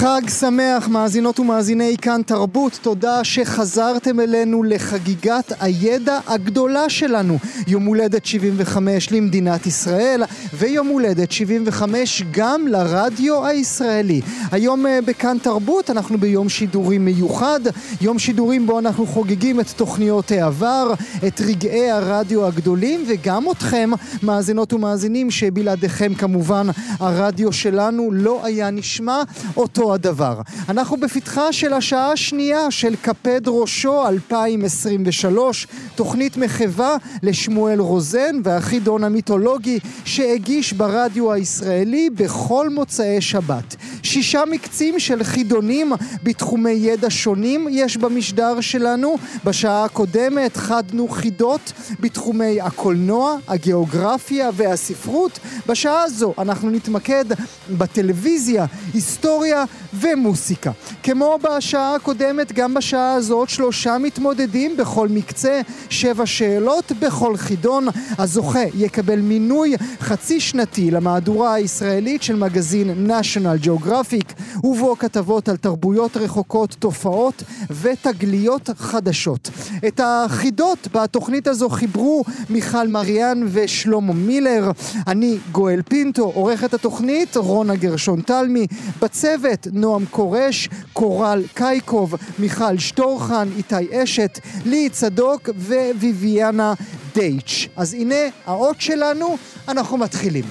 חג שמח, מאזינות ומאזיני כאן תרבות, תודה שחזרתם אלינו לחגיגת הידע הגדולה שלנו. יום הולדת 75 למדינת ישראל, ויום הולדת 75 גם לרדיו הישראלי. היום אה, בכאן תרבות אנחנו ביום שידורים מיוחד, יום שידורים בו אנחנו חוגגים את תוכניות העבר, את רגעי הרדיו הגדולים, וגם אתכם, מאזינות ומאזינים, שבלעדיכם כמובן הרדיו שלנו לא היה נשמע אותו הדבר. אנחנו בפתחה של השעה השנייה של קפד ראשו 2023, תוכנית מחווה לשמואל רוזן והחידון המיתולוגי שהגיש ברדיו הישראלי בכל מוצאי שבת. שישה מקצים של חידונים בתחומי ידע שונים יש במשדר שלנו. בשעה הקודמת חדנו חידות בתחומי הקולנוע, הגיאוגרפיה והספרות. בשעה הזו אנחנו נתמקד בטלוויזיה, היסטוריה ומוסיקה. כמו בשעה הקודמת, גם בשעה הזאת שלושה מתמודדים בכל מקצה, שבע שאלות בכל חידון. הזוכה יקבל מינוי חצי שנתי למהדורה הישראלית של מגזין national geographic, ובו כתבות על תרבויות רחוקות, תופעות ותגליות חדשות. את החידות בתוכנית הזו חיברו מיכל מריאן ושלמה מילר. אני גואל פינטו, עורכת התוכנית רונה גרשון תלמי, בצוות נועם קורש, קורל קייקוב, מיכל שטורחן, איתי אשת, לי צדוק וויביאנה דייץ'. אז הנה האות שלנו, אנחנו מתחילים.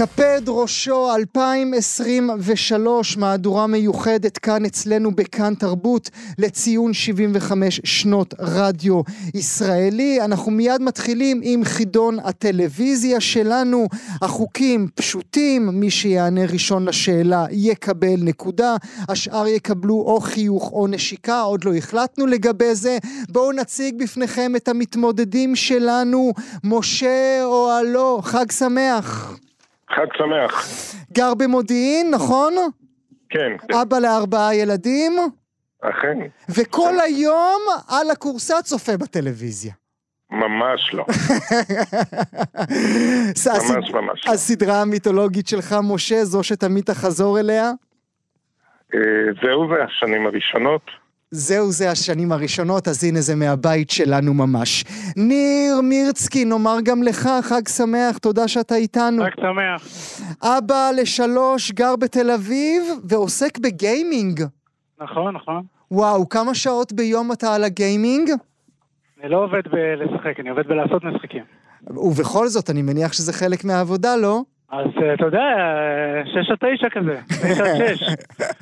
קפד ראשו 2023, מהדורה מיוחדת כאן אצלנו בכאן תרבות לציון 75 שנות רדיו ישראלי. אנחנו מיד מתחילים עם חידון הטלוויזיה שלנו. החוקים פשוטים, מי שיענה ראשון לשאלה יקבל נקודה, השאר יקבלו או חיוך או נשיקה, עוד לא החלטנו לגבי זה. בואו נציג בפניכם את המתמודדים שלנו, משה או הלא, חג שמח. חג שמח. גר במודיעין, נכון? כן. אבא לארבעה ילדים? אכן. וכל היום על הכורסה צופה בטלוויזיה. ממש לא. ממש ממש. הסדרה המיתולוגית שלך, משה, זו שתמיד תחזור אליה? אה, זהו זה השנים הראשונות. זהו זה השנים הראשונות, אז הנה זה מהבית שלנו ממש. ניר מירצקי, נאמר גם לך חג שמח, תודה שאתה איתנו. חג שמח. אבא לשלוש, גר בתל אביב, ועוסק בגיימינג. נכון, נכון. וואו, כמה שעות ביום אתה על הגיימינג? אני לא עובד בלשחק, אני עובד בלעשות משחקים. ובכל זאת, אני מניח שזה חלק מהעבודה, לא? אז אה, אתה יודע, שש עד תשע כזה, תשע עד שש.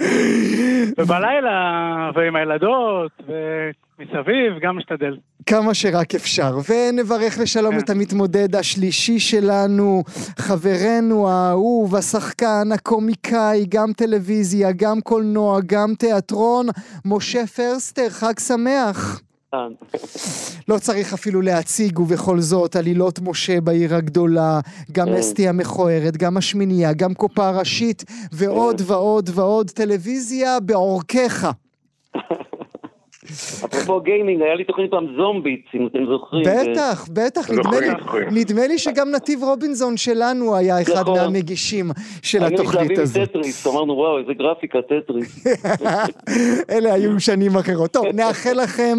ובלילה, ועם הילדות, ומסביב, גם משתדל. כמה שרק אפשר. ונברך לשלום כן. את המתמודד השלישי שלנו, חברנו האהוב, השחקן, הקומיקאי, גם טלוויזיה, גם קולנוע, גם תיאטרון, משה פרסטר, חג שמח. לא צריך אפילו להציג, ובכל זאת, עלילות משה בעיר הגדולה, גם כן. אסתי המכוערת, גם השמינייה, גם קופה ראשית, ועוד ועוד ועוד טלוויזיה בעורקיך. אפרופו גיימינג, היה לי תוכנית פעם זומביט, אם אתם זוכרים. בטח, בטח, נדמה לי, שגם נתיב רובינזון שלנו היה אחד נכון. מהמגישים של היינו התוכנית מתלהבים הזאת. מטטריס, אמרנו וואו, איזה גרפיקה, טטריס. אלה היו שנים אחרות. טוב, נאחל לכם.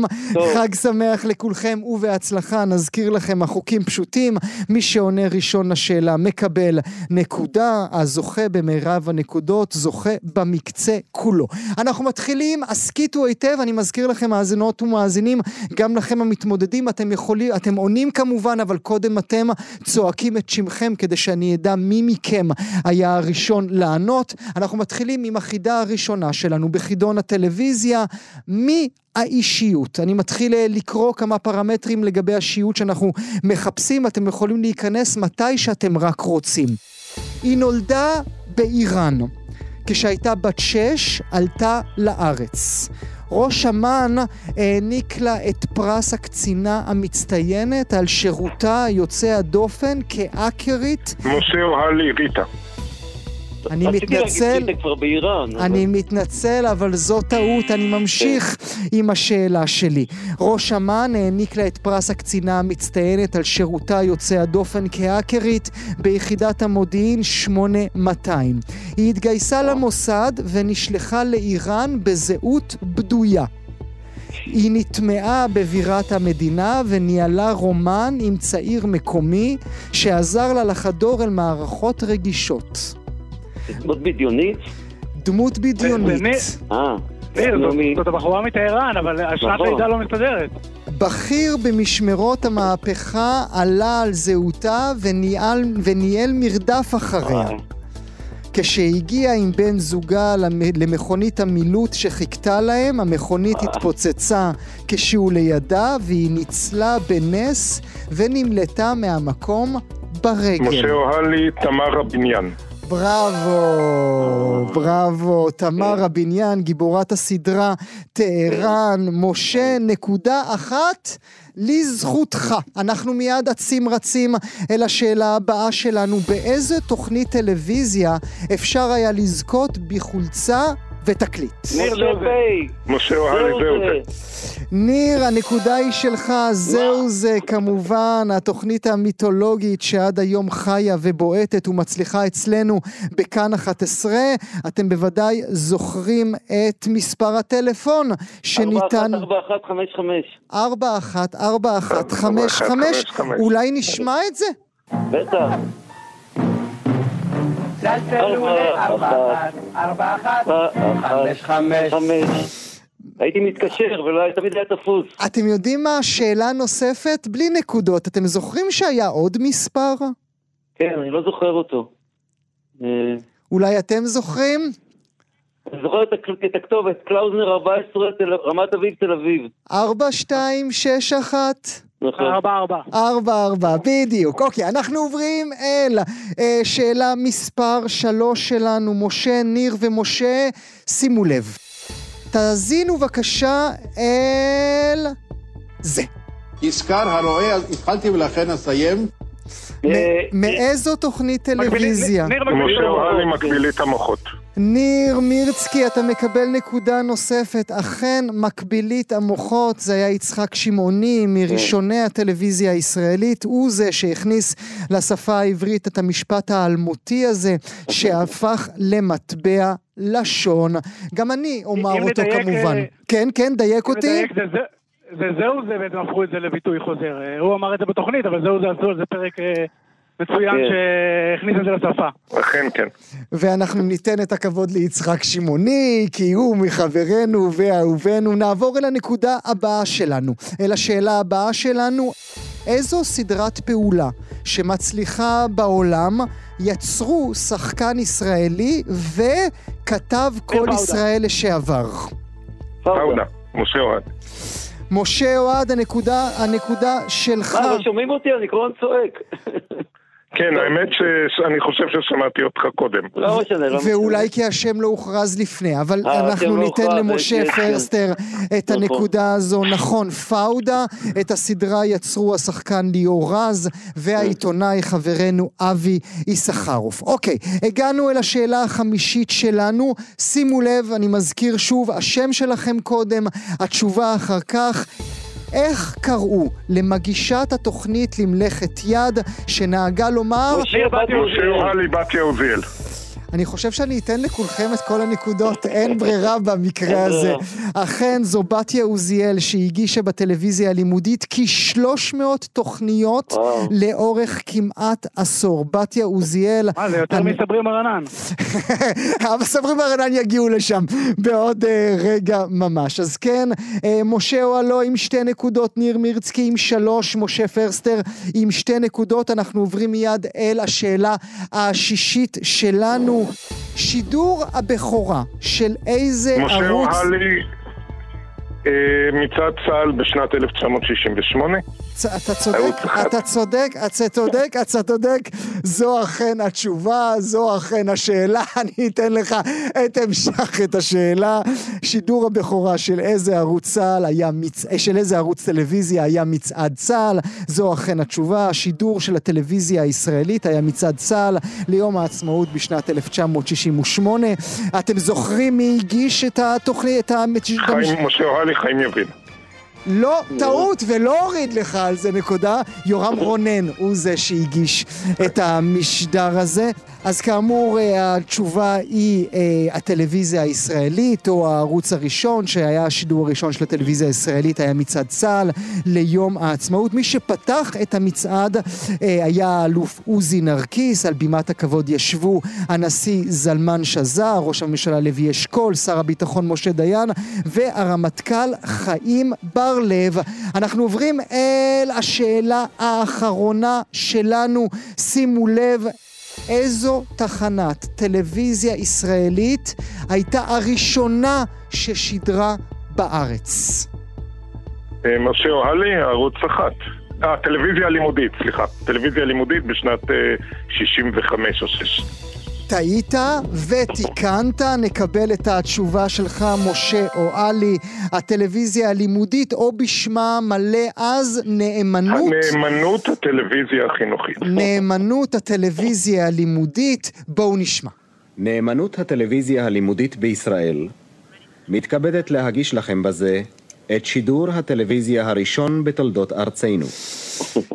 חג שמח לכולכם ובהצלחה. נזכיר לכם, החוקים פשוטים. מי שעונה ראשון לשאלה מקבל נקודה. הזוכה במרב הנקודות זוכה במקצה כולו. אנחנו מתחילים, הסכיתו היטב, אני מזכיר לכם, מאזינות ומאזינים, גם לכם המתמודדים, אתם יכולים, אתם עונים כמובן, אבל קודם אתם צועקים את שמכם כדי שאני אדע מי מכם היה הראשון לענות. אנחנו מתחילים עם החידה הראשונה שלנו בחידון הטלוויזיה. מי האישיות. אני מתחיל אה, לקרוא כמה פרמטרים לגבי השיעוט שאנחנו מחפשים, אתם יכולים להיכנס מתי שאתם רק רוצים. היא נולדה באיראן. כשהייתה בת שש, עלתה לארץ. ראש אמ"ן העניק לה את פרס הקצינה המצטיינת על שירותה יוצא הדופן כאקרית. משה אוהלי ריטה. אני רציתי מתנצל, להגיד ריטה כבר באיראן. אני מתנצל, אבל זו טעות, אני ממשיך עם השאלה שלי. ראש אמ"ן העניק לה את פרס הקצינה המצטיינת על שירותה יוצא הדופן כהאקרית ביחידת המודיעין 8200. היא התגייסה למוסד ונשלחה לאיראן בזהות בדויה. היא נטמעה בבירת המדינה וניהלה רומן עם צעיר מקומי שעזר לה לחדור אל מערכות רגישות. דמות בדיונית? דמות בדיונית. אה. נו, זאת- הבחורה מטהרן, אבל השנת נכון. לידה לא מסתדרת. בכיר במשמרות המהפכה עלה על זהותה וניהל, וניהל מרדף אחריה. אה, כשהגיע עם בן זוגה למ- למכונית המילוט שחיכתה להם, המכונית אה. התפוצצה כשהוא לידה והיא ניצלה בנס ונמלטה מהמקום ברגל. משה אוהלי, תמר הבניין. בראבו, בראבו, תמר הבניין, גיבורת הסדרה טהרן, משה, נקודה אחת לזכותך. אנחנו מיד אצים רצים אל השאלה הבאה שלנו, באיזה תוכנית טלוויזיה אפשר היה לזכות בחולצה ותקליט? ניר, זה. משה אוהלי, זהו זה. ניר, הנקודה היא שלך, זהו זה כמובן התוכנית המיתולוגית שעד היום חיה ובועטת ומצליחה אצלנו בכאן 11. אתם בוודאי זוכרים את מספר הטלפון שניתן... 4155. 414155. 4155. אולי נשמע את זה? בטח. הייתי מתקשר ולא תמיד היה תפוס. אתם יודעים מה? שאלה נוספת, בלי נקודות. אתם זוכרים שהיה עוד מספר? כן, אני לא זוכר אותו. אה, אולי אתם זוכרים? אני זוכר את הכ- את הכתובת, קלאוזנר 14, תל- רמת אביב, תל אביב. 4261 נכון. ארבע ארבע. ארבע ארבע, בדיוק. אוקיי, אנחנו עוברים אל אה, שאלה מספר שלוש שלנו, משה, ניר ומשה, שימו לב. תאזינו בבקשה אל זה. יזכר הרואה, אז התחלתי ולכן אסיים. אה, מאיזו תוכנית מקבילי- טלוויזיה? ניר מקבילי משה. אוהלי, מקבילית המוחות. ניר מירצקי, אתה מקבל נקודה נוספת. אכן, מקבילית המוחות, זה היה יצחק שמעוני, מראשוני הטלוויזיה הישראלית. הוא זה שהכניס לשפה העברית את המשפט האלמותי הזה, שהפך למטבע לשון. גם אני אומר אותו נדייק, כמובן. אה, כן, כן, דייק אותי. נדייק, זה- זה- זה זהו זה, בעצם הפכו את זה לביטוי חוזר. אה, הוא אמר את זה בתוכנית, אבל זהו זה עשו על זה פרק אה, מצוין כן. שהכניס את זה לשפה. אכן כן. ואנחנו ניתן את הכבוד ליצחק שמעוני, כי הוא מחברנו ואהובנו. נעבור אל הנקודה הבאה שלנו, אל השאלה הבאה שלנו. איזו סדרת פעולה שמצליחה בעולם יצרו שחקן ישראלי וכתב כל. ישראל לשעבר? פאודה. משה אוהד. משה אוהד, הנקודה, הנקודה שלך. מה, לא שומעים אותי? אני הזמן צועק. כן, האמת שאני חושב ששמעתי אותך קודם. לא משנה, לא משנה. ואולי כי השם לא הוכרז לפני, אבל אה, אנחנו לא ניתן למשה כן, כן. פרסטר את. הנקודה הזו. נכון, פאודה, את הסדרה יצרו השחקן ליאור רז והעיתונאי חברנו אבי יששכרוף. אוקיי, הגענו אל השאלה החמישית שלנו. שימו לב, אני מזכיר שוב, השם שלכם קודם, התשובה אחר כך. איך קראו למגישת התוכנית למלאכת יד שנהגה לומר? משה ניר בתיה אני חושב שאני אתן לכולכם את כל הנקודות, אין ברירה במקרה הזה. אכן, זו בתיה עוזיאל שהגישה בטלוויזיה הלימודית כ-300 תוכניות. לאורך כמעט עשור. בתיה עוזיאל... מה, זה יותר מסברי מרנן. המסברים ברנן יגיעו לשם בעוד אה, רגע ממש. אז כן, אה, משה אוהלו עם שתי נקודות, ניר מירצקי עם שלוש, משה פרסטר עם שתי נקודות. אנחנו עוברים מיד אל השאלה השישית שלנו. שידור הבכורה של איזה משה ערוץ... אוהלי, אה, מצעד צה"ל בשנת 1968. אתה צודק. אתה צודק, אתה צודק, אתה צודק, זו אכן התשובה, זו אכן השאלה, אני אתן לך את המשך את השאלה. שידור הבכורה של איזה ערוץ צה"ל היה, מצ... אה, של איזה ערוץ טלוויזיה היה מצעד צה"ל, זו אכן התשובה. השידור של הטלוויזיה הישראלית היה מצעד צה"ל ליום העצמאות בשנת 1968. אתם זוכרים מי הגיש את התוכנית. חיים, משה אוהלי, חיים יבין. לא, טעות, ולא הוריד לך על זה נקודה. יורם רונן הוא זה שהגיש את המשדר הזה. אז כאמור, אה, התשובה היא אה, הטלוויזיה הישראלית, או הערוץ הראשון, שהיה השידור הראשון של הטלוויזיה הישראלית, היה מצעד צה"ל ליום העצמאות. מי שפתח את המצעד אה, היה האלוף עוזי נרקיס, על בימת הכבוד ישבו הנשיא זלמן שזר, ראש הממשלה לוי אשכול, שר הביטחון משה דיין, והרמטכ"ל חיים בר-לב. אנחנו עוברים אל השאלה האחרונה שלנו. שימו לב, איזו תחנת טלוויזיה ישראלית הייתה הראשונה ששידרה בארץ? אה, משה אוהלי, ערוץ אחת. אה, טלוויזיה הלימודית, סליחה. טלוויזיה הלימודית בשנת אה, 65 או 6. טעית ותיקנת, נקבל את התשובה שלך, משה אוהלי, הטלוויזיה הלימודית, או בשמה מלא אז, נאמנות. הנאמנות הטלוויזיה החינוכית. נאמנות הטלוויזיה הלימודית. בואו נשמע. נאמנות הטלוויזיה הלימודית בישראל מתכבדת להגיש לכם בזה את שידור הטלוויזיה הראשון בתולדות ארצנו.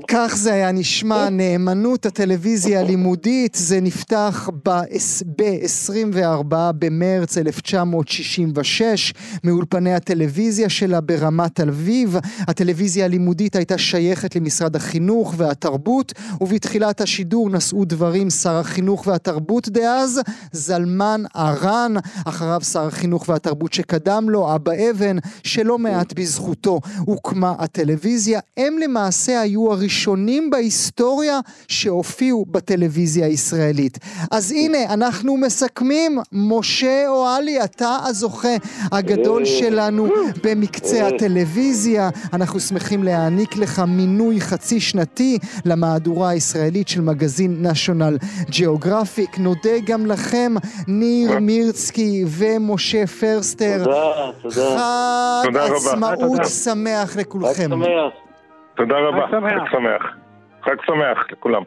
כך זה היה נשמע, נאמנות הטלוויזיה הלימודית, זה נפתח ב-24 במרץ 1966 מאולפני הטלוויזיה שלה ברמת אביב. הטלוויזיה הלימודית הייתה שייכת למשרד החינוך והתרבות, ובתחילת השידור נשאו דברים שר החינוך והתרבות דאז, זלמן ארן, אחריו שר החינוך והתרבות שקדם לו, אבא אבן, שלא מעט בזכותו הוקמה הטלוויזיה. הם למעשה היו הראשונים בהיסטוריה שהופיעו בטלוויזיה הישראלית. אז הנה, אנחנו מסכמים, משה אוהלי, אתה הזוכה הגדול שלנו במקצה הטלוויזיה. אנחנו שמחים להעניק לך מינוי חצי שנתי למהדורה הישראלית של מגזין national geographic. נודה גם לכם, ניר מירצקי ומשה פרסטר. תודה, תודה. חג תודה רבה. עצמאות תודה. שמח חג לכולכם. שמח. תודה רבה. חג שמח. חג שמח. לכולם.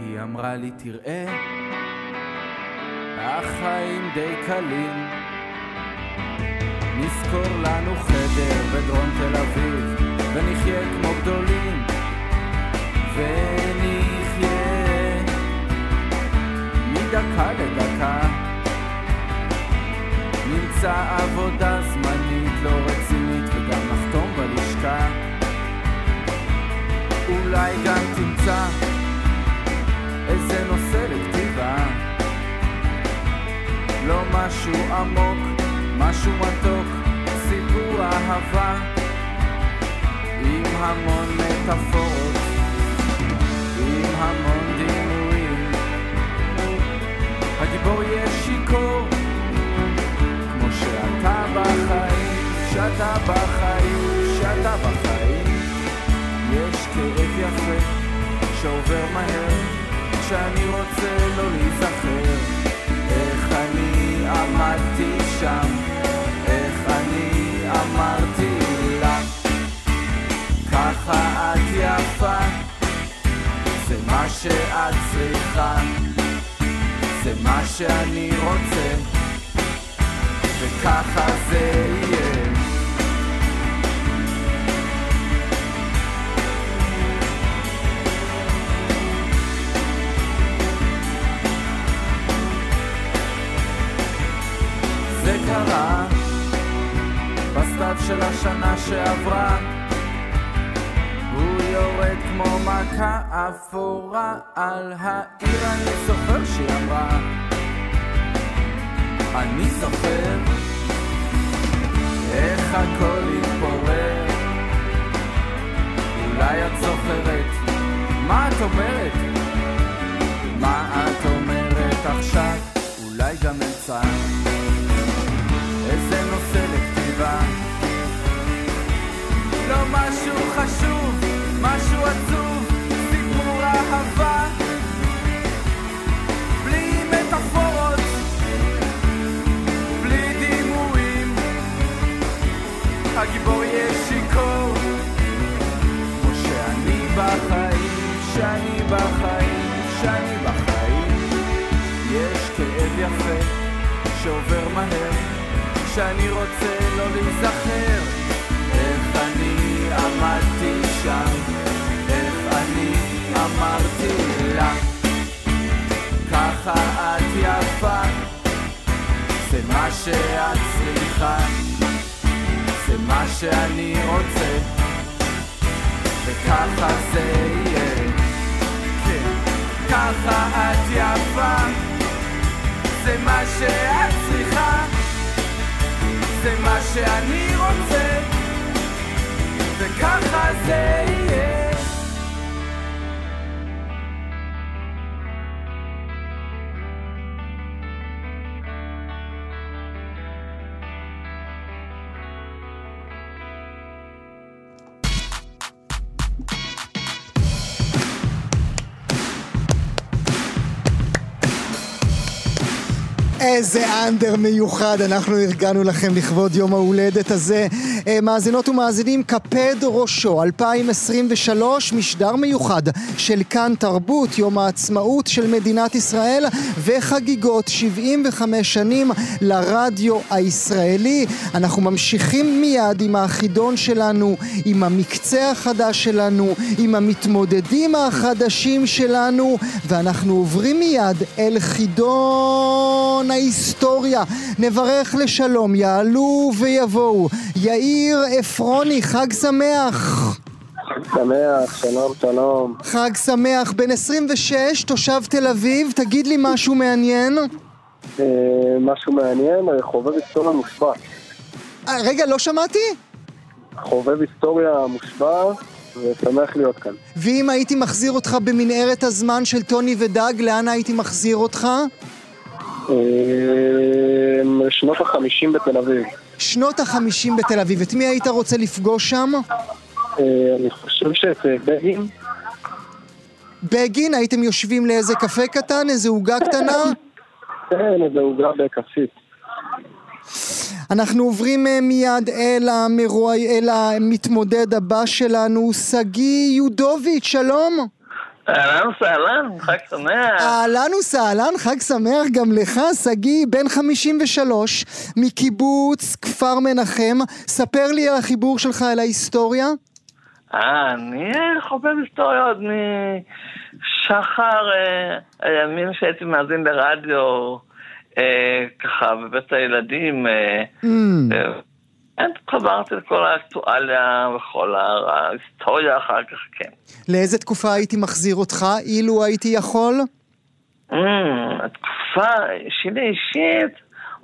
היא אמרה לי תראה, החיים די קלים. נשכור לנו חדר בדרום תל אביב, ונחיה כמו גדולים. ונחיה מדקה לדקה. נמצא עבודה זמנית לא רצינית וגם נחתום בלשכה. אולי גם תמצא איזה נושא לכתיבה לא משהו עמוק, משהו מתוק, סיפור אהבה עם המון מטאפורות, עם המון דימויים. הגיבור יהיה שיכור כמו שאתה בחיים, שאתה בחיים, שאתה בחיים. יש כאב יפה שעובר מהר כשאני רוצה לא להיזכר. איך אני עמדתי שם איך אני אמרתי ככה את יפה. זה מה שאת צריכה. זה מה שאני רוצה. וככה אפורה על העיר אני זוכר שהיא אמרה אני זוכר איך הכל התפורר אולי את זוכרת מה את אומרת? מה את אומרת עכשיו? אולי גם אמצע איזה נושא לכתיבה לא משהו חשוב, משהו סיפור אהבה בלי מטאפורות, בלי דימויים. הגיבור יהיה שיכור כמו שאני בחיים, שאני בחיים, שאני בחיים. יש כאב יפה שעובר מהר שאני רוצה לא להיזכר. איך אני עמדתי שם, איך אני אמרתי לה ככה את יפה, זה מה שאת צריכה, זה מה שאני רוצה, וככה זה יהיה. כן, ככה את יפה, זה מה שאת צריכה, זה מה שאני רוצה, וככה זה יהיה. איזה אנדר מיוחד אנחנו ארגנו לכם לכבוד יום ההולדת הזה. אה, מאזינות ומאזינים, קפד ראשו 2023, משדר מיוחד של כאן תרבות, יום העצמאות של מדינת ישראל וחגיגות 75 שנים לרדיו הישראלי. אנחנו ממשיכים מיד עם החידון שלנו, עם המקצה החדש שלנו, עם המתמודדים החדשים שלנו, ואנחנו עוברים מיד אל חידון ההיסטוריה. נברך לשלום, יעלו ויבואו. יאיר עפרוני, חג שמח. חג שמח, שלום, שלום. חג שמח, בן 26, תושב תל אביב, תגיד לי משהו מעניין. אה, משהו מעניין, חובב היסטוריה מושבע. אה, רגע, לא שמעתי? חובב היסטוריה מושבע, ושמח להיות כאן. ואם הייתי מחזיר אותך במנהרת הזמן של טוני ודג, לאן הייתי מחזיר אותך? אה, שנות החמישים בתל אביב. שנות החמישים בתל אביב. את מי היית רוצה לפגוש שם? אה, אני חושב שאת אה, בגין, בגין, הייתם יושבים לאיזה קפה קטן, איזה עוגה קטנה? כן, איזה עוגה בכסית. אנחנו עוברים אה, מיד אל, המרואי, אל המתמודד הבא שלנו, שגיא יודוביץ', שלום. אהלן וסהלן, חג שמח. אהלן וסהלן, חג שמח גם לך, שגיא, בן 53, מקיבוץ כפר מנחם. ספר לי על החיבור שלך אל ההיסטוריה. אה, אני חובב היסטוריה עוד משחר אה, הימים שהייתי מאזין לרדיו, אה, ככה בבית הילדים. אה, Mm. אה, כן, חברתי לכל האקטואליה וכל ההיסטוריה אחר כך, כן. לאיזה תקופה הייתי מחזיר אותך, אילו הייתי יכול? Mm, התקופה שלי אישית,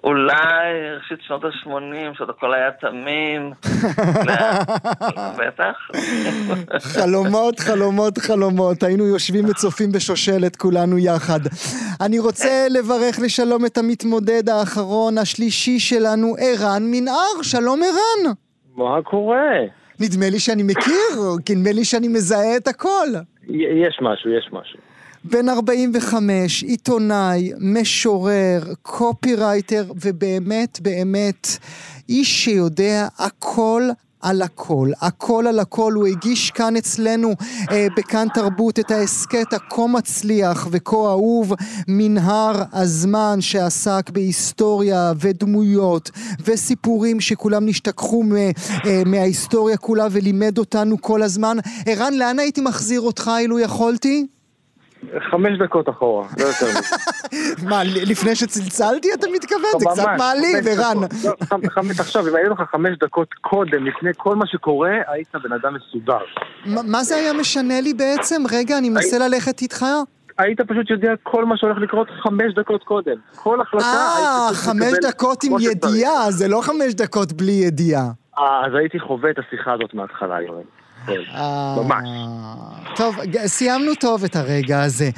אולי ראשית שנות ה-80, שעוד הכל היה תמים. בטח. חלומות, חלומות, חלומות. היינו יושבים וצופים בשושלת כולנו יחד. אני רוצה לברך לשלום את המתמודד האחרון, השלישי שלנו, ערן מנהר. שלום ערן. מה קורה? נדמה לי שאני מכיר, כי נדמה לי שאני מזהה את הכל. יש משהו, יש משהו. בן 45, עיתונאי, משורר, קופירייטר, ובאמת, באמת, איש שיודע הכל על הכל, הכל על הכל, הוא הגיש כאן אצלנו אה, בכאן תרבות את ההסכת הכה מצליח וכה אהוב, מנהר הזמן שעסק בהיסטוריה ודמויות וסיפורים שכולם נשתכחו מ, אה, מההיסטוריה כולה ולימד אותנו כל הזמן. ערן, לאן הייתי מחזיר אותך אילו יכולתי? חמש דקות אחורה, לא יותר מזה. מה, לפני שצלצלתי אתה מתכוון? זה קצת מעליב, ערן. דקות. לא, עכשיו, אם היו לך חמש דקות קודם, לפני כל מה שקורה, היית בן אדם מסודר. מה זה היה משנה לי בעצם? רגע, אני מנסה ללכת איתך. היית פשוט יודע כל מה שהולך לקרות חמש דקות קודם. כל החלטה אה, חמש דקות עם. ידיעה, זה לא חמש דקות בלי ידיעה. אה, אז הייתי חווה את השיחה הזאת מההתחלה, יואל. הכל. אה, ממש. טוב, סיימנו טוב את הרגע הזה.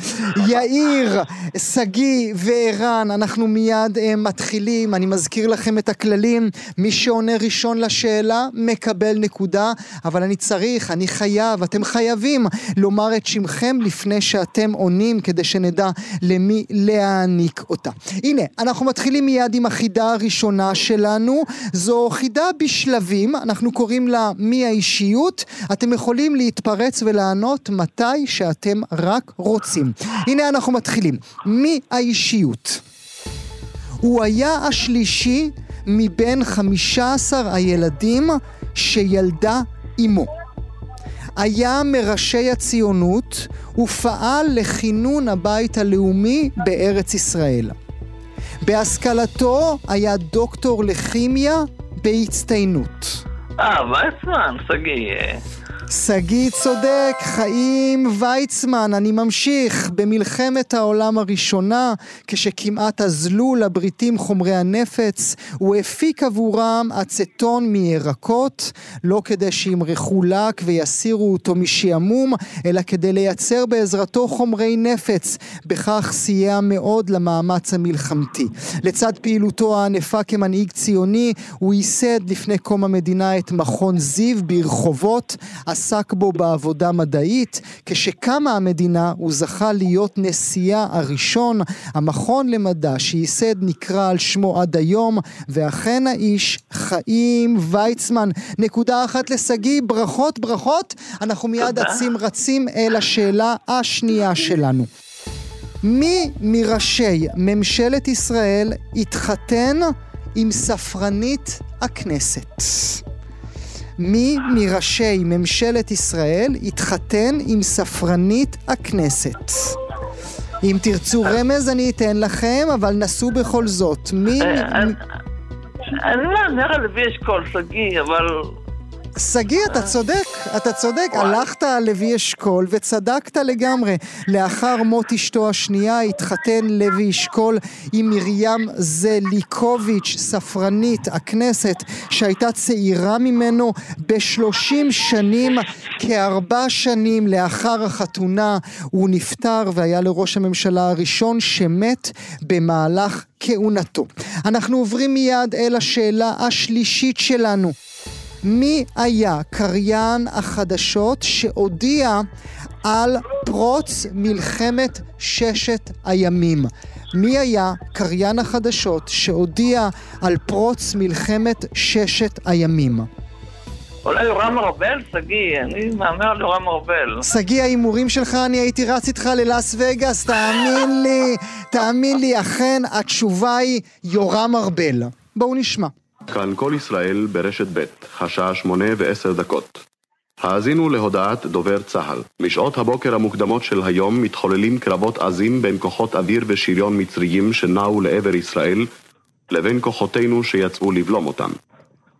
יאיר, שגיא וערן, אנחנו מיד אה, מתחילים. אני מזכיר לכם את הכללים. מי שעונה ראשון לשאלה, מקבל נקודה. אבל אני צריך, אני חייב, אתם חייבים לומר את שמכם לפני שאתם עונים, כדי שנדע למי להעניק אותה. הנה, אנחנו מתחילים מיד עם החידה הראשונה שלנו. זו חידה בשלבים, אנחנו קוראים לה מי האישיות. אתם יכולים להתפרץ ולענות מתי שאתם רק רוצים. הנה אנחנו מתחילים. מי האישיות? הוא היה השלישי מבין 15 הילדים שילדה אמו. היה מראשי הציונות ופעל לכינון הבית הלאומי בארץ ישראל. בהשכלתו היה דוקטור לכימיה בהצטיינות. אה, ויצמן, שגיא. אה, שגיא צודק, חיים ויצמן, אני ממשיך. במלחמת העולם הראשונה, כשכמעט אזלו לבריטים חומרי הנפץ, הוא הפיק עבורם אצטון מירקות, לא כדי שימרחו לק ויסירו אותו משעמום, אלא כדי לייצר בעזרתו חומרי נפץ. בכך סייע מאוד למאמץ המלחמתי. לצד פעילותו הענפה כמנהיג ציוני, הוא ייסד לפני קום המדינה את מכון זיו ברחובות, עסק בו בעבודה מדעית. כשקמה המדינה הוא זכה להיות נשיאה הראשון. המכון למדע שייסד נקרא על שמו עד היום, ואכן האיש חיים ויצמן. נקודה אחת לשגיא, ברכות ברכות. אנחנו מיד. אצים רצים אל השאלה השנייה שלנו. מי מראשי ממשלת ישראל התחתן עם ספרנית הכנסת? מי מראשי ממשלת ישראל התחתן עם ספרנית הכנסת? אם תרצו רמז אני אתן לכם, אבל נסו בכל זאת. מי... אה, אני- אני מהמר על לוי אשכול, שגיא, אבל... שגיא, אתה צודק, אתה צודק, הלכת על לוי אשכול וצדקת לגמרי. לאחר מות אשתו השנייה התחתן לוי אשכול עם מרים זליקוביץ', ספרנית הכנסת, שהייתה צעירה ממנו בשלושים שנים, כארבע שנים לאחר החתונה הוא נפטר והיה לראש הממשלה הראשון שמת במהלך כהונתו. אנחנו עוברים מיד אל השאלה השלישית שלנו. מי היה קריין החדשות שהודיע על פרוץ מלחמת ששת הימים? מי היה קריין החדשות שהודיע על פרוץ מלחמת ששת הימים? אולי יורם ארבל, שגיא, אני מהמר על יורם ארבל. שגיא, ההימורים שלך, אני הייתי רץ איתך ללאס וגאס, תאמין לי, תאמין לי, אכן התשובה היא יורם ארבל. בואו נשמע. כאן כל ישראל ברשת ב', השעה שמונה ועשר דקות. האזינו להודעת דובר צה"ל. משעות הבוקר המוקדמות של היום מתחוללים קרבות עזים בין כוחות אוויר ושריון מצריים שנעו לעבר ישראל, לבין כוחותינו שיצאו לבלום אותם.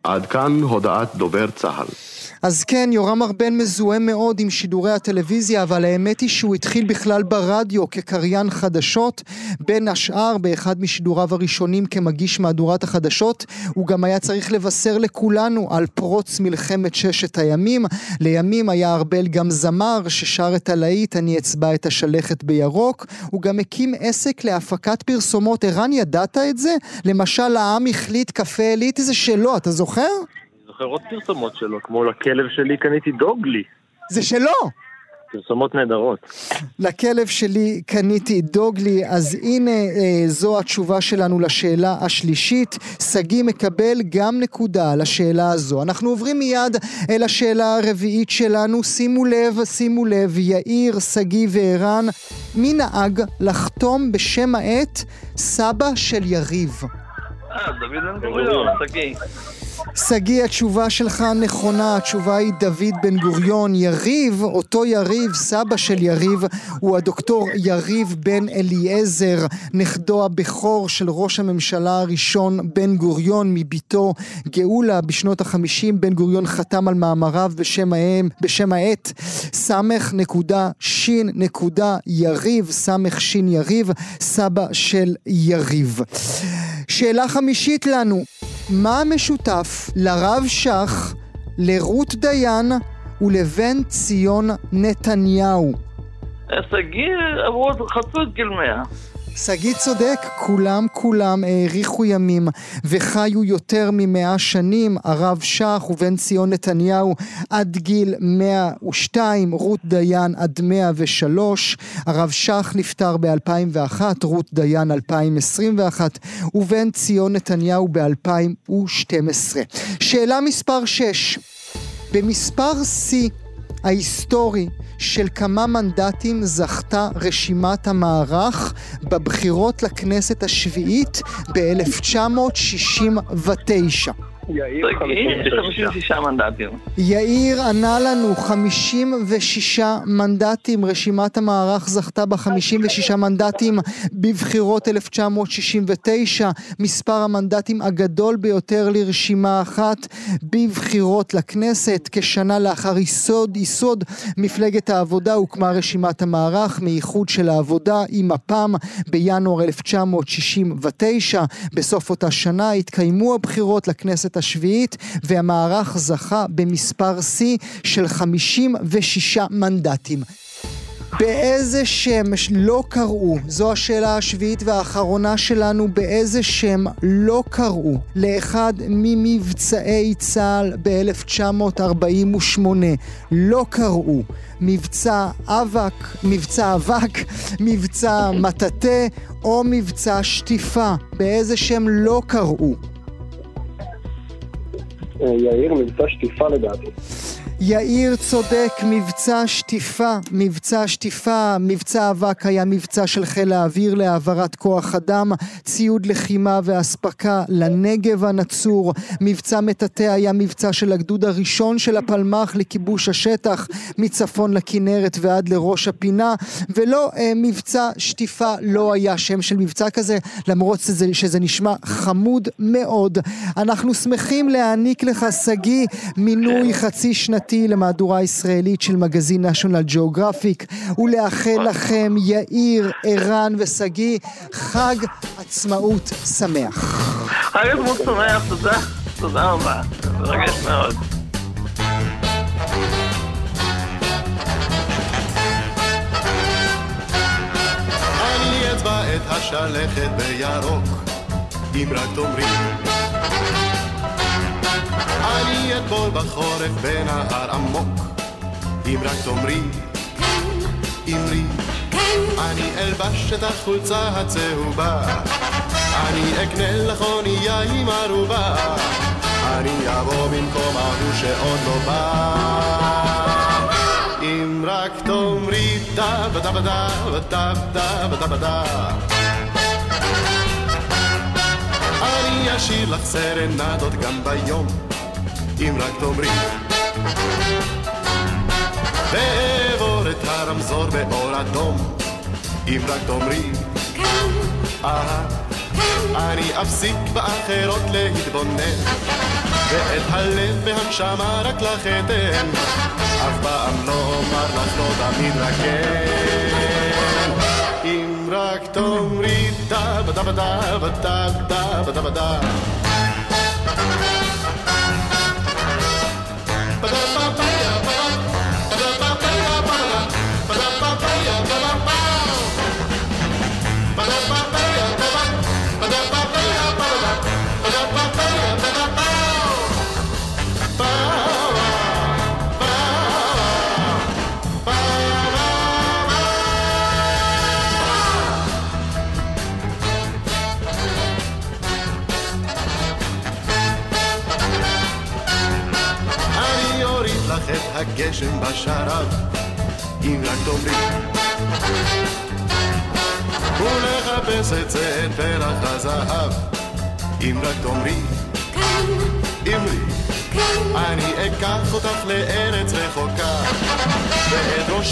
עד כאן הודעת דובר צה"ל. אז כן, יורם ארבל מזוהה מאוד עם שידורי הטלוויזיה, אבל האמת היא שהוא התחיל בכלל ברדיו כקריין חדשות, בין השאר באחד משידוריו הראשונים כמגיש מהדורת החדשות, הוא גם היה צריך לבשר לכולנו על פרוץ מלחמת ששת הימים. לימים היה ארבל גם זמר ששר את הלהיט "אני אצבע את השלכת בירוק", הוא גם הקים עסק להפקת פרסומות. ערן, ידעת את זה? למשל, העם החליט קפה אליטי זה שלו, אתה זוכר? זוכר עוד פרסומות שלו, כמו לכלב שלי קניתי דוגלי. זה שלו! פרסומות נהדרות. לכלב שלי קניתי דוגלי, אז הנה אה, זו התשובה שלנו לשאלה השלישית. שגיא מקבל גם נקודה על השאלה הזו. אנחנו עוברים מיד אל השאלה הרביעית שלנו. שימו לב, שימו לב, יאיר, שגיא וערן, מי נהג לחתום בשם העט סבא של יריב? אה, דוד בן גוריון, שגיא. שגיא, התשובה שלך נכונה, התשובה היא דוד בן גוריון. יריב, אותו יריב, סבא של יריב, הוא הדוקטור יריב בן אליעזר, נכדו הבכור של ראש הממשלה הראשון בן גוריון מביתו גאולה בשנות החמישים. בן גוריון חתם על מאמריו בשם האם, בשם העט, סמך נקודה שין נקודה יריב, סמך שין יריב, סבא של יריב. שאלה חמישית לנו, מה המשותף לרב שך, לרות דיין ולבן ציון נתניהו. שגיא עברו, חצו את גיל 100. שגיא צודק, כולם כולם האריכו ימים וחיו יותר ממאה שנים, הרב שך ובן ציון נתניהו עד גיל 102, רות דיין עד 103, הרב שך נפטר ב-2001, רות דיין 2021 ובן ציון נתניהו ב-2012. שאלה מספר 6, במספר שיא ההיסטורי של כמה מנדטים זכתה רשימת המערך בבחירות לכנסת השביעית ב-1969. יאיר 56 מנדטים. יאיר ענה לנו 56 מנדטים, רשימת המערך זכתה ב-56 מנדטים בבחירות 1969, מספר המנדטים הגדול ביותר לרשימה אחת בבחירות לכנסת. כשנה לאחר יסוד, יסוד מפלגת העבודה הוקמה רשימת המערך מאיחוד של העבודה עם מפ"ם בינואר 1969. בסוף אותה שנה התקיימו הבחירות לכנסת השביעית והמערך זכה במספר שיא של 56 מנדטים. באיזה שם לא קראו, זו השאלה השביעית והאחרונה שלנו, באיזה שם לא קראו לאחד ממבצעי צה"ל ב-1948, לא קראו מבצע אבק, מבצע אבק, מבצע מטאטא או מבצע שטיפה, באיזה שם לא קראו? יאיר, מבצע שטיפה לדעתי. יאיר צודק, מבצע שטיפה, מבצע שטיפה, מבצע אבק היה מבצע של חיל האוויר להעברת כוח אדם, ציוד לחימה ואספקה לנגב הנצור, מבצע מטאטא היה מבצע של הגדוד הראשון של הפלמ"ח לכיבוש השטח מצפון לכנרת ועד לראש הפינה, ולא אה, מבצע שטיפה לא היה שם של מבצע כזה, למרות שזה, שזה נשמע חמוד מאוד. אנחנו שמחים להעניק לך, שגיא, מינוי חצי שנתי שנתי למהדורה הישראלית של מגזין national geographic ולאחל לכם יאיר, ערן ושגיא חג עצמאות שמח. חג עצמאות שמח, תודה, תודה רבה, מרגש מאוד. אצבע את השלכת בירוק, אם רק תאמרי אני אטבול בחורף בנהר עמוק, אם רק תאמרי, אמרי, אני אלבש את החולצה הצהובה, אני אקנה לך אונייה עם ערובה, אני אבוא במקום ההוא שעוד לא בא. אם רק תאמרי דה ודה ודה ודה ודה ודה ודה אני אשאיר לך סרנדות גם ביום אם רק תאמרי. ואעבור את הרמזור באור אדום. אם רק תאמרי. כן. אהה. אני אפסיק באחרות להתבונן. ואת הלב והנשמה רק לך אתן. אף פעם לא אומר לך לא תמיד רק כן אם רק תאמרי דה בדה בדה בדה בדה בדה בדה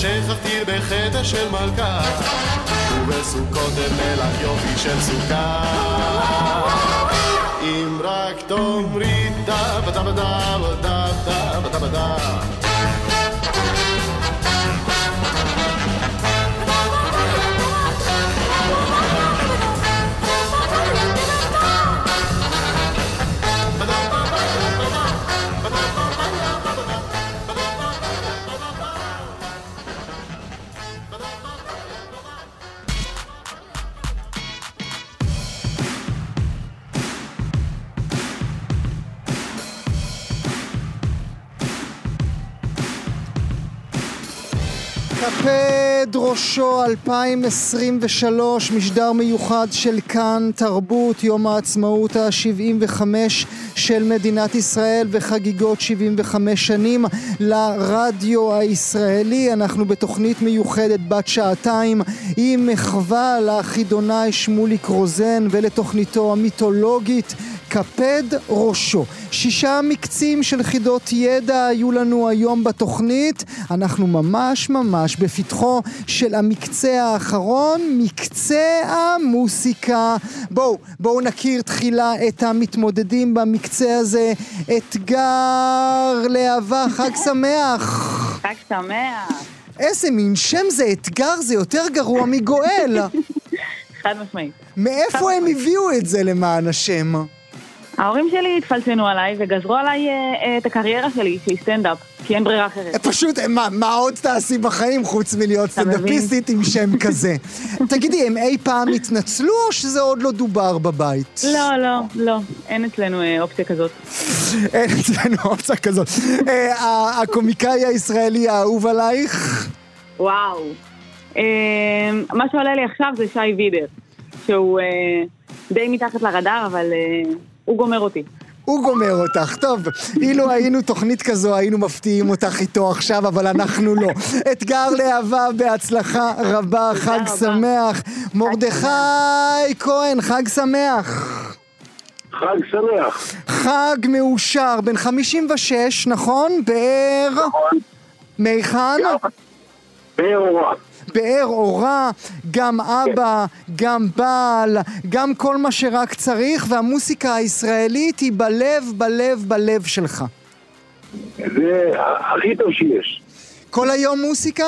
אכתיר בחטא של מלכה, ובסוכות לך יופי של סוכה. אם רק תאמרי דה בדה בדה בדה בדה בדה קפד ראשו 2023, משדר מיוחד של כאן תרבות, יום העצמאות ה-75 של מדינת ישראל וחגיגות 75 שנים לרדיו הישראלי. אנחנו בתוכנית מיוחדת בת שעתיים עם מחווה לחידונאי שמוליק רוזן ולתוכניתו המיתולוגית קפד ראשו. שישה מקצים של חידות ידע היו לנו היום בתוכנית. אנחנו ממש ממש בפתחו של המקצה האחרון, מקצה המוסיקה. בואו, בואו נכיר תחילה את המתמודדים במקצה הזה. אתגר להבה, חג שמח. חג שמח. איזה מין שם זה אתגר, זה יותר גרוע מגואל. חד משמעית. מאיפה הם הביאו את זה למען השם? ההורים שלי התפלצנו עליי וגזרו עליי אה, את הקריירה שלי, שהיא סטנדאפ, כי אין ברירה אחרת. פשוט, מה, מה עוד תעשי בחיים חוץ מלהיות סטנדאפיסטית עם שם כזה? תגידי, הם אי פעם התנצלו או שזה עוד לא דובר בבית? לא, לא, לא, אין אצלנו אה, אופציה כזאת. אין אצלנו אופציה כזאת. אה, הקומיקאי הישראלי האהוב עלייך? וואו. אה, מה שעולה לי עכשיו זה שי וידר, שהוא אה, די מתחת לרדאר, אבל... אה, הוא גומר אותי. הוא גומר אותך. טוב, אילו היינו תוכנית כזו, היינו מפתיעים אותך איתו עכשיו, אבל אנחנו לא. אתגר להבה בהצלחה רבה, חג שמח. מרדכי כהן, חג שמח. חג שמח. חג מאושר, בן 56, נכון? באר... נכון. מהיכן? באר אורה. באר אורה, גם אבא, גם בעל, גם כל מה שרק צריך, והמוסיקה הישראלית היא בלב, בלב, בלב שלך. זה הכי טוב שיש. כל היום מוסיקה?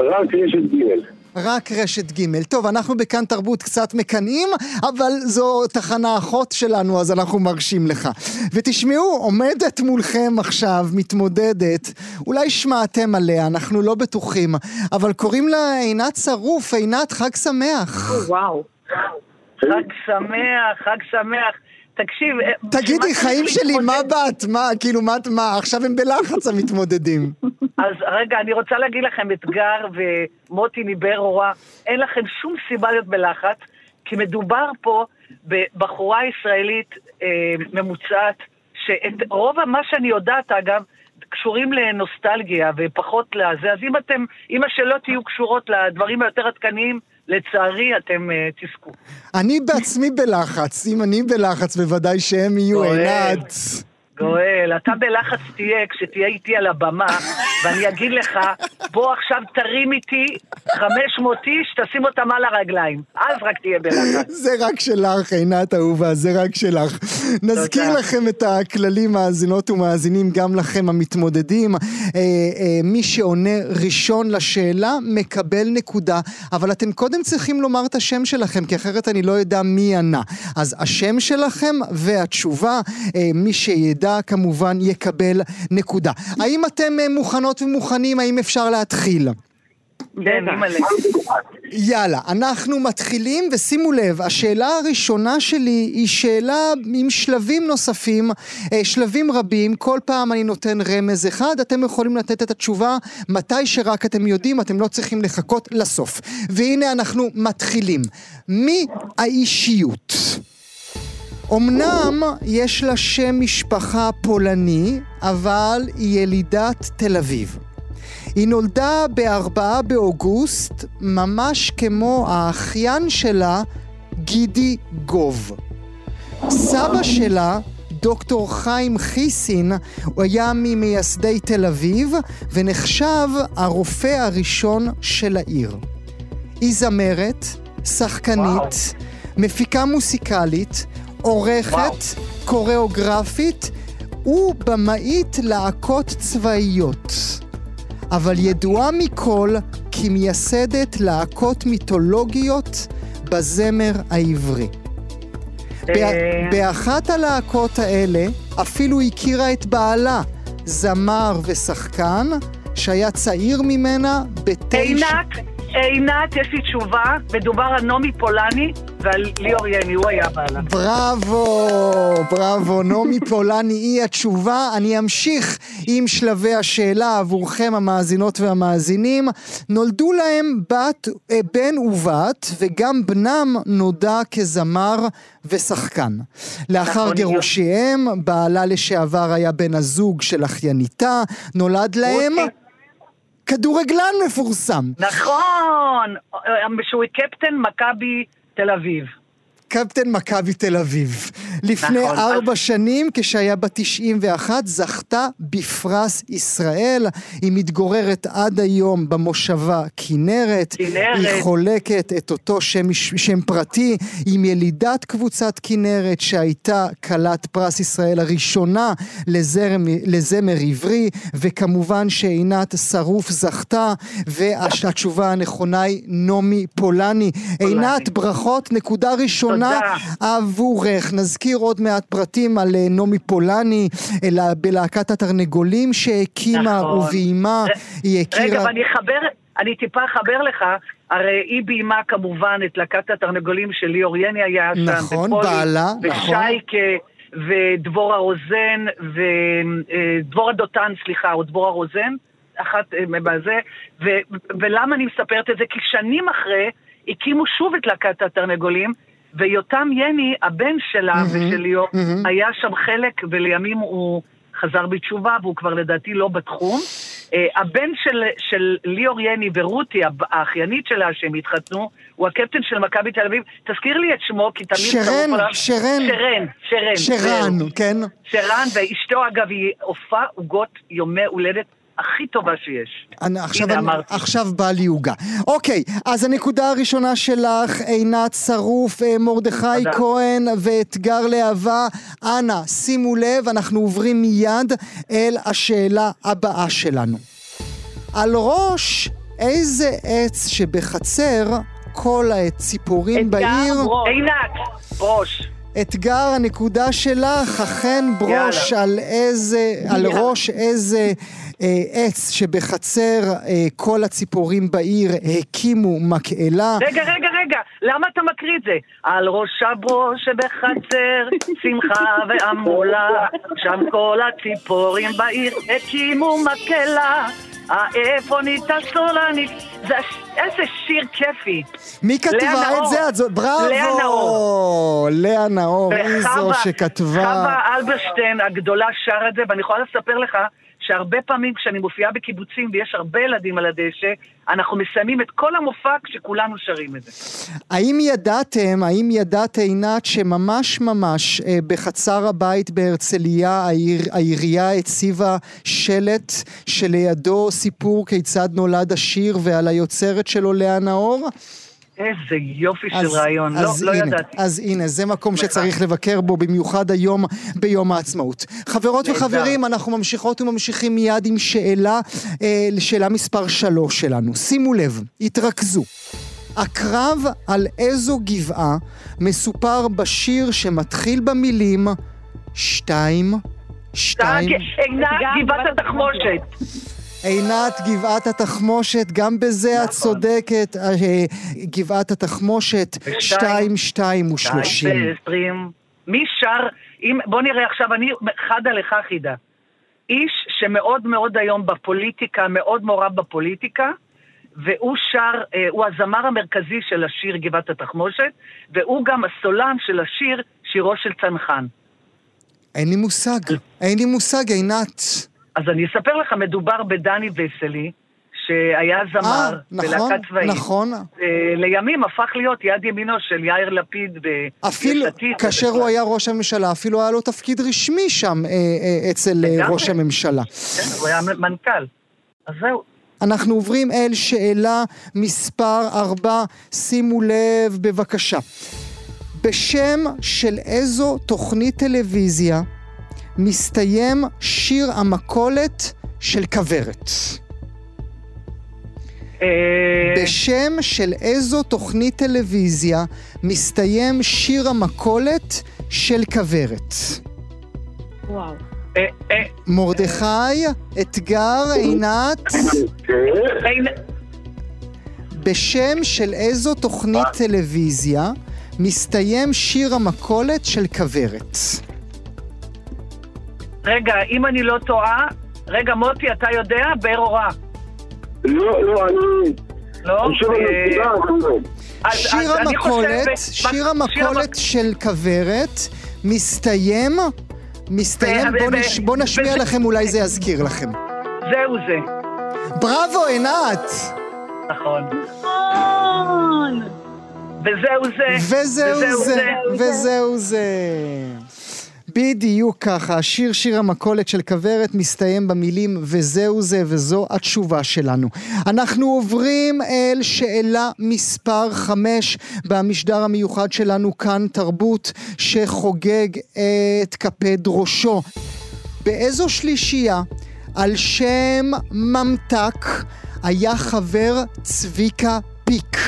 רק רשת ג' רק רשת ג'. טוב, אנחנו בכאן תרבות קצת מקנאים, אבל זו תחנה אחות שלנו, אז אנחנו מרשים לך. ותשמעו, עומדת מולכם עכשיו מתמודדת, אולי שמעתם עליה, אנחנו לא בטוחים, אבל קוראים לה עינת שרוף, עינת, חג שמח. וואו. חג שמח, חג שמח. תקשיב... אה, תגידי, חיים שלי, מה באת? מה, כאילו, מה, מה, עכשיו הם בלחץ המתמודדים. אז רגע, אני רוצה להגיד לכם, אתגר ומוטי ניבר אורה, אין לכם שום סיבה להיות בלחץ, כי מדובר פה בבחורה ישראלית אה, ממוצעת, שאת רוב מה שאני יודעת, אגב, קשורים לנוסטלגיה ופחות לזה, אז אם אתם, אם השאלות יהיו קשורות לדברים היותר עדכניים, לצערי אתם uh, תזכו. אני בעצמי בלחץ, אם אני בלחץ בוודאי שהם יהיו עינת. גואל, אתה בלחץ תהיה כשתהיה איתי על הבמה, ואני אגיד לך, בוא עכשיו תרים איתי 500 איש, תשים אותם על הרגליים. אז רק תהיה בלחץ. זה רק שלך, עינת אהובה, זה רק שלך. נזכיר לכם את הכללים, מאזינות ומאזינים, גם לכם המתמודדים. אה, אה, מי שעונה ראשון לשאלה, מקבל נקודה, אבל אתם קודם צריכים לומר את השם שלכם, כי אחרת אני לא אדע מי ענה. אז השם שלכם והתשובה, אה, מי שידע... ידע כמובן יקבל נקודה. האם אתם אה, מוכנות ומוכנים? האם אפשר להתחיל? יאללה, אנחנו מתחילים, ושימו לב, השאלה הראשונה שלי היא שאלה עם שלבים נוספים, אה, שלבים רבים, כל פעם אני נותן רמז אחד, אתם יכולים לתת את התשובה מתי שרק אתם יודעים, אתם לא צריכים לחכות לסוף. והנה אנחנו מתחילים. מי האישיות? אמנם יש לה שם משפחה פולני, אבל היא ילידת תל אביב. היא נולדה ב-4 באוגוסט, ממש כמו האחיין שלה, גידי גוב. סבא שלה, דוקטור חיים חיסין, הוא היה ממייסדי תל אביב, ונחשב הרופא הראשון של העיר. היא זמרת, שחקנית, וואו. מפיקה מוסיקלית, עורכת, קוריאוגרפית ובמאית להקות צבאיות. אבל ידועה מכל כמייסדת להקות מיתולוגיות בזמר העברי. אה. באחת הלהקות האלה אפילו הכירה את בעלה, זמר ושחקן, שהיה צעיר ממנה בתשע... עינת, עינת, יש לי תשובה, מדובר על נעמי פולני ועל ליאור יני, הוא היה בעלה. בראבו, בראבו, נעמי פולני היא התשובה. אני אמשיך עם שלבי השאלה עבורכם המאזינות והמאזינים. נולדו להם בת, אה, בן ובת, וגם בנם נודע כזמר ושחקן. לאחר נכון, גירושיהם, בעלה לשעבר היה בן הזוג של אחייניתה, נולד להם כדורגלן מפורסם. נכון, שהוא קפטן מכבי תל אביב. קפטן מכבי תל אביב. לפני נכון. ארבע שנים, כשהיה בת 91, זכתה בפרס ישראל. היא מתגוררת עד היום במושבה כנרת. כנרת. היא חולקת את אותו שם, שם פרטי עם ילידת קבוצת כנרת, שהייתה כלת פרס ישראל הראשונה לזרם, לזמר עברי, וכמובן שעינת שרוף זכתה, והתשובה הנכונה היא נעמי פולני. עינת, ברכות, נקודה ראשונה עבורך. נזכיר עוד מעט פרטים על אה, נעמי פולני, אלא בלהקת התרנגולים שהקימה נכון. וביימה, היא הכירה... רגע, ואני אחבר, אני טיפה אחבר לך, הרי היא ביימה כמובן את להקת התרנגולים של ליאור יני היה שם. נכון, ופולי, בעלה, נכון. ושייקה, ודבורה רוזן, ודבורה דותן, סליחה, או דבורה רוזן, אחת אה, בזה, ו- ולמה אני מספרת את זה? כי שנים אחרי הקימו שוב את להקת התרנגולים, ויותם יני, הבן שלה מהמם, ושל ליאור, מהמם. היה שם חלק, ולימים הוא חזר בתשובה, והוא כבר לדעתי לא בתחום. אה, הבן של, של ליאור יני ורותי, האחיינית שלה, שהם התחתנו, הוא הקפטן של מכבי תל אביב. תזכיר לי את שמו, כי תמיד... שרן, עליו- שרן. שרן, שרן. שרן. כן? שרן, ואשתו אגב היא עופה עוגות יומי הולדת הכי טובה שיש. אני, עכשיו, הנה אני, אמרתי. עכשיו בא לי עוגה. אוקיי, אז הנקודה הראשונה שלך, עינת שרוף, אה, מרדכי תודה. כהן ואתגר להבה. אנא, שימו לב, אנחנו עוברים מיד אל השאלה הבאה שלנו. על ראש איזה עץ שבחצר כל הציפורים בעיר... עינת, ברוש. אתגר הנקודה שלך, אכן ברוש יאללה. על איזה, על יאללה. ראש איזה עץ שבחצר אה, כל הציפורים בעיר הקימו מקהלה. רגע, רגע, רגע, למה אתה מקריא את זה? על ראש הברוש שבחצר, שמחה והמולה, שם כל הציפורים בעיר הקימו מקהלה. האיפונית הסולנית, איזה שיר כיפי. מי כתבה את. זה? את בראבו! לאה נאור. לאה נאור, היא זו שכתבה. חווה אלברשטיין הגדולה שרה את זה, ואני יכולה לספר לך שהרבה פעמים כשאני מופיעה בקיבוצים ויש הרבה ילדים על הדשא, אנחנו מסיימים את כל המופע כשכולנו שרים את זה. האם ידעתם, האם ידעת עינת שממש ממש אה, בחצר הבית בהרצליה העיר, העירייה הציבה שלט שלידו סיפור כיצד נולד השיר ועל היוצרת שלו לאה נאור? איזה יופי של אז- רעיון, לא, אז לא הנה, ידעתי. אז הנה, זה מקום שצריך לבקר בו, במיוחד היום ביום העצמאות. חברות. וחברים, אנחנו ממשיכות וממשיכים מיד עם שאלה, אה, לשאלה מספר שלוש שלנו. שימו לב, התרכזו. הקרב על איזו גבעה מסופר בשיר שמתחיל במילים שתיים, שתיים, גבעת התחמושת. עינת גבעת התחמושת, גם בזה את צודקת, אה, גבעת התחמושת, שתיים, שתיים ושלושים. מי שר, אם, בוא נראה עכשיו, אני חדה לך חידה. איש שמאוד מאוד היום בפוליטיקה, מאוד מעורב בפוליטיקה, והוא שר, אה, הוא הזמר המרכזי של השיר גבעת התחמושת, והוא גם הסולן של השיר שירו של צנחן. אין לי מושג, אין לי מושג, עינת. אז אני אספר לך, מדובר בדני וסלי, שהיה זמר נכון, בלהקה צבאית. נכון. אה, לימים הפך להיות יד ימינו של יאיר לפיד ב- אפילו. כאשר הוא היה ראש הממשלה, אפילו היה לו תפקיד רשמי שם אה, אה, אצל אה. ראש הממשלה. כן, הוא היה מנכ"ל. אז זהו. אנחנו עוברים אל שאלה מספר ארבע, שימו לב בבקשה. בשם של איזו תוכנית טלוויזיה מסתיים שיר המכולת של כוורת? אה, בשם של איזו תוכנית טלוויזיה מסתיים שיר המכולת של כוורת? וואו. אה, מרדכי, אתגר, עינת, בשם של איזו תוכנית טלוויזיה מסתיים שיר המכולת של כוורת? רגע, אם אני לא טועה, רגע, מוטי, אתה יודע? באר אורה. לא, לא, אני... לא? אני על אה, לא. אז- שיר המכולת, שיר המכולת של כוורת מסתיים, מסתיים, ו- בוא ו- נש- בוא נשמיע לכם, אולי זה יזכיר לכם. זהו זה. בראבו, עינת! נכון. וזהו זה. וזהו זה, וזהו זה. בדיוק ככה, השיר שיר המכולת של כוורת מסתיים במילים וזהו זה וזו התשובה שלנו. אנחנו עוברים אל שאלה מספר חמש במשדר המיוחד שלנו כאן תרבות שחוגג את קפד ראשו. באיזו שלישייה על שם ממתק היה חבר צביקה פיק?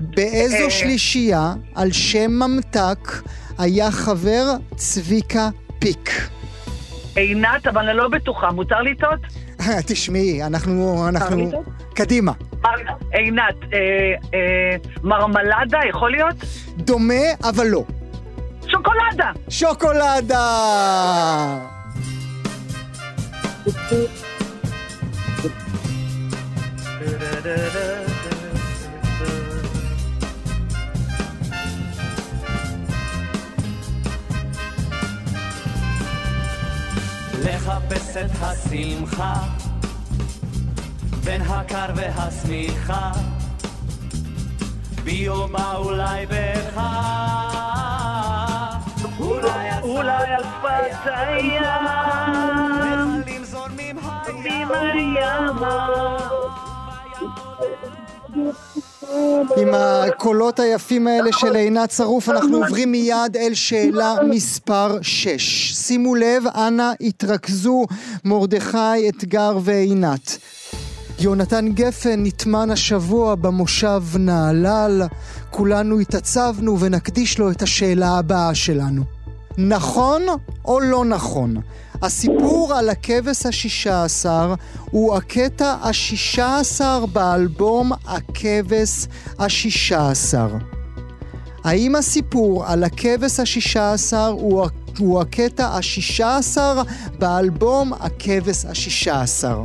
באיזו אה. שלישייה על שם ממתק היה חבר צביקה פיק? עינת, אבל אני לא בטוחה, מותר לטעות? תשמעי, אנחנו, אנחנו, לטעות? קדימה. עינת, אה, אה, מרמלדה, יכול להיות? דומה, אבל לא. שוקולדה! שוקולדה! את השמחה בין הקר והשמיכה. בי או בה אולי בך אולי שפת הים, זורמים הימה. עם הקולות היפים האלה של עינת שרוף אנחנו עוברים מיד אל שאלה מספר 6. שימו לב, אנא התרכזו מרדכי, אתגר ועינת. יונתן גפן נטמן השבוע במושב נהלל, כולנו התעצבנו ונקדיש לו את השאלה הבאה שלנו. נכון או לא נכון? הסיפור על הכבש השישה עשר הוא הקטע השישה עשר באלבום הכבש השישה עשר. האם הסיפור על הכבש השישה עשר הוא, הקטע השישה עשר באלבום הכבש השישה עשר?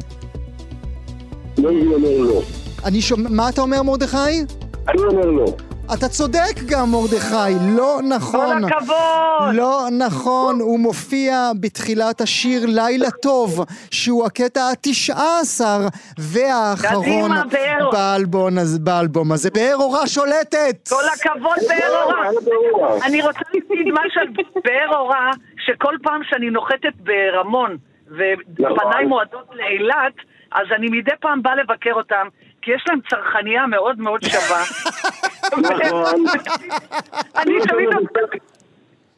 לא, אני אומר לא. אני שומע... מה אתה אומר מרדכי? אני אומר לא. אתה צודק גם מרדכי, לא נכון. כל הכבוד! לא נכון, הוא מופיע בתחילת השיר לילה טוב, שהוא הקטע התשעה עשר והאחרון קדימה, באר. באלבום הזה, באלבום הזה. באר אורה שולטת! כל הכבוד, באר אורה. אני רוצה להגיד משהו על באר אורה, שכל פעם שאני נוחתת ברמון, ופניי מועדות לאילת, אז אני מדי פעם באה לבקר אותם, כי יש להם צרכנייה מאוד מאוד שווה. נכון. אני תמיד...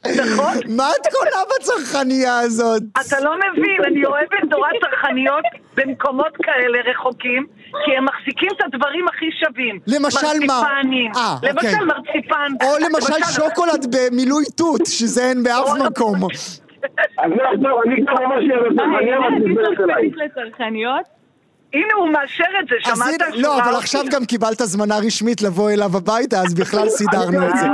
נכון? מה את קולה בצרכנייה הזאת? אתה לא מבין, אני אוהבת נורא צרכניות במקומות כאלה רחוקים, כי הם מחזיקים את הדברים הכי שווים. למשל מה? מרציפנים. אה, אוקיי. למשל מרציפן. או למשל שוקולד במילוי תות, שזה אין באף מקום. אז לא, לא, אני כבר ממש בצרכניה, אליי. לצרכניות? הנה, הוא מאשר את זה, שמעת? הנה, לא, אבל עכשיו גם קיבלת הזמנה רשמית לבוא אליו הביתה, אז בכלל סידרנו את זה.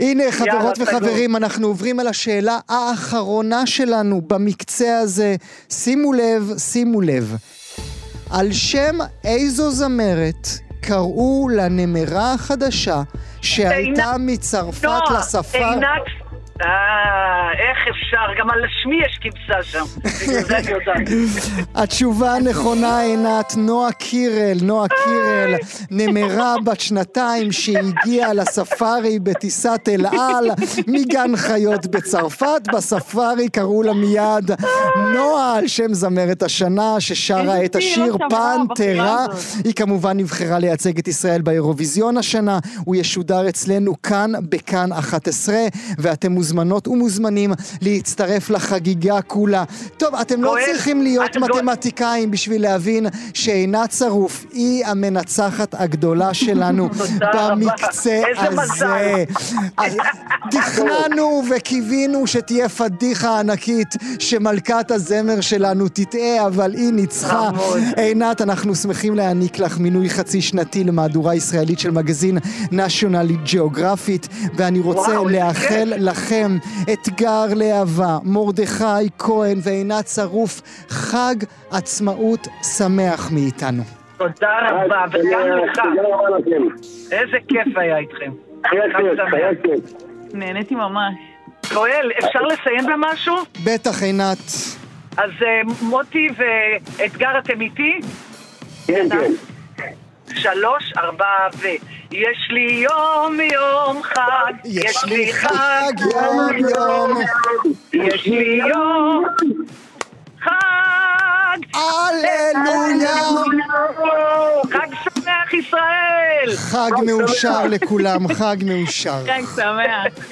הנה, חברות. וחברים, אנחנו עוברים אל השאלה האחרונה שלנו במקצה הזה. שימו לב, שימו לב. על שם איזו זמרת קראו לנמרה החדשה שעלתה עינת- מצרפת לספר... עינת... אה, איך אפשר? גם על שמי יש כבשה שם. בגלל זה אני יודעת. התשובה הנכונה, עינת, נועה קירל, נועה קירל, נמרה בת שנתיים שהגיעה לספארי בטיסת אל על מגן חיות בצרפת, בספארי קראו לה מיד נועה על שם זמרת השנה ששרה את השיר לא שמעה פנתרה. היא כמובן נבחרה לייצג את ישראל באירוויזיון השנה, הוא ישודר אצלנו כאן בכאן 11 ואתם מוזמנים מוזמנות ומוזמנים להצטרף לחגיגה כולה. טוב, אתם לא צריכים להיות גואל. מתמטיקאים בשביל להבין שעינת שרוף היא המנצחת הגדולה שלנו. במקצה הזה. תכננו וקיווינו שתהיה פדיחה ענקית שמלכת הזמר שלנו תטעה, אבל היא ניצחה. עינת, אנחנו שמחים להעניק לך מינוי חצי שנתי למהדורה ישראלית של מגזין national geographic, ואני רוצה לאחל לכם אתגר להבה, מרדכי כהן ועינת שרוף, חג עצמאות שמח מאיתנו. תודה רבה, וגם לך. איזה כיף היה איתכם. חג שמח. נהניתי ממש. גואל, אפשר לסיים במשהו? בטח, עינת. אז אה, מוטי ואתגר, אתם איתי? כן, כן. שלוש, ארבע ו... יש לי יום יום חג, יש לי חג יום יום. יש לי יום חג, הללויה. חג שמח ישראל! חג מאושר לכולם, חג מאושר. חג שמח.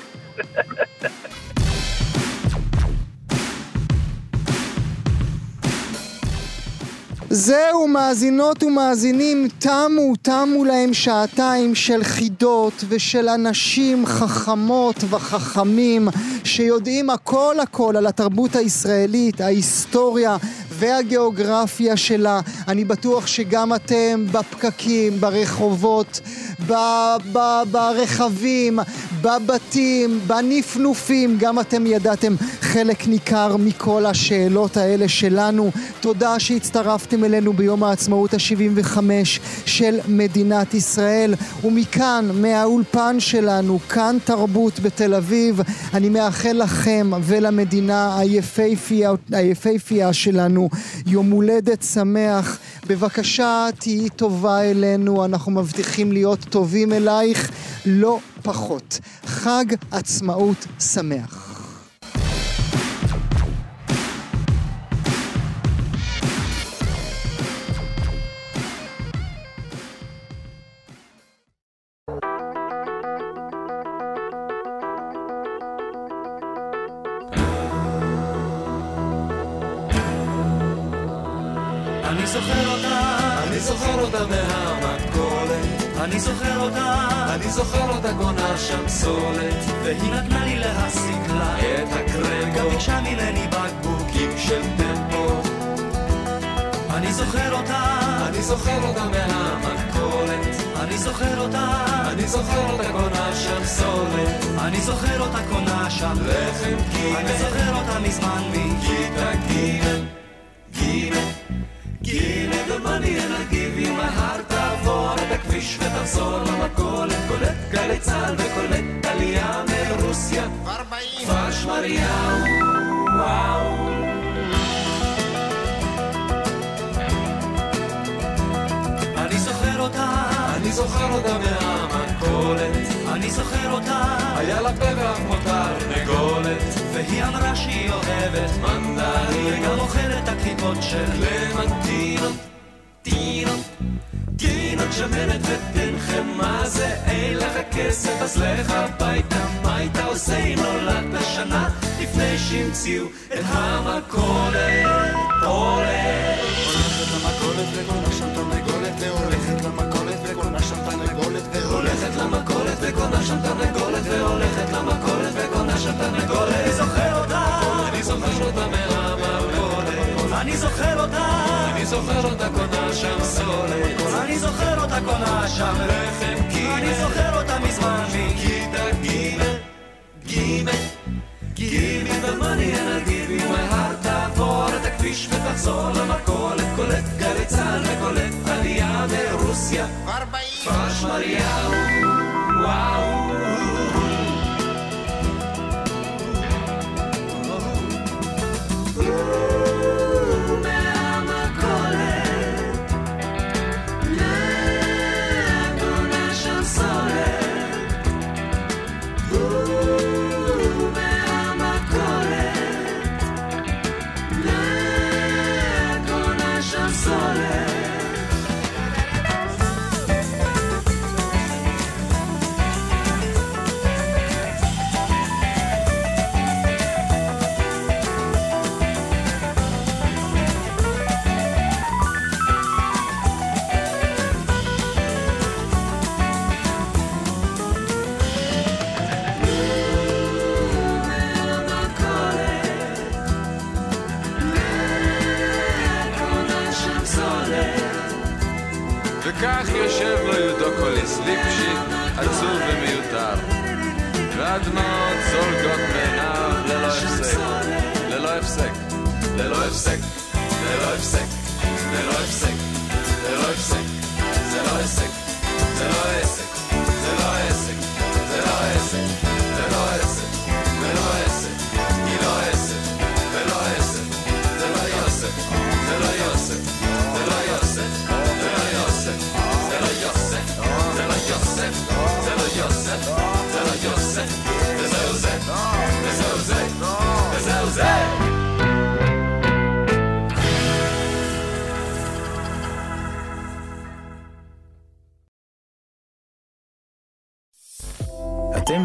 זהו, מאזינות ומאזינים, תמו, תמו להם שעתיים של חידות ושל אנשים חכמות וחכמים שיודעים הכל הכל על התרבות הישראלית, ההיסטוריה והגיאוגרפיה שלה. אני בטוח שגם אתם בפקקים, ברחובות, ב- ב- ברכבים, בבתים, בנפנופים, גם אתם ידעתם חלק ניכר מכל השאלות האלה שלנו. תודה שהצטרפתם אלינו ביום העצמאות ה-75 של מדינת ישראל. ומכאן, מהאולפן שלנו, כאן תרבות בתל אביב, אני מאחל לכם ולמדינה היפהפייה, היפהפייה שלנו יום הולדת שמח. בבקשה, תהיי טובה אלינו, אנחנו מבטיחים להיות טובים אלייך, לא פחות. חג עצמאות שמח. אני זוכר אותה, אני זוכר אותה קונה שם סולת. והיא נתנה לי להשיג לה את הקרמבו. גם ביקשה ממני בקבוקים של טמפו. אני זוכר אותה, אני זוכר אותה מהמכולת. אני זוכר אותה, אני זוכר אותה קונה שם סולת. אני זוכר אותה קונה שם לחם גימל. אני זוכר אותה מזמן מכיתה גימל. גימל. גימל ומאני אל give you my heart הכביש ותחזור למכולת קולט גלי צה"ל וקולט עלייה מרוסיה. כבר באים כפר שמריהו. וואו. אני זוכר אותה, אני זוכר מהמכולת, אני זוכר אותה, היה לה פה ואף מותר תרנגולת, והיא אמרה שהיא אוהבת מנדרים, וגם אוכלת הקליפות של קלמנטינות, טינות, טינות שמנת ותנחם, מה זה? אין לך כסף אז לך הביתה, מה היית עושה אם נולדת שנה לפני שהמציאו את המכולת, הולכת למכולת וקונה שם תרנגולת והולכת למכולת וקונה שם תרנגולת והולכת למכולת וקונה שם תרנגולת והולכת למכולת וקונה שם תרנגולת אני זוכר אותה אני זוכר אותה אני זוכר אותה. אני זוכר אותה קונה שם סולת אני זוכר אותה קונה שם לחם גימל אני זוכר אותה מזמן. מכיתה גימל גימל גימי במאני אנא גיבי מהר תעבור את הכביש ותחזור למכולת. קולט גלי צה"ל וקולט עלייה מרוסיה. כבר כפר שמריהו וואו. מהמכולת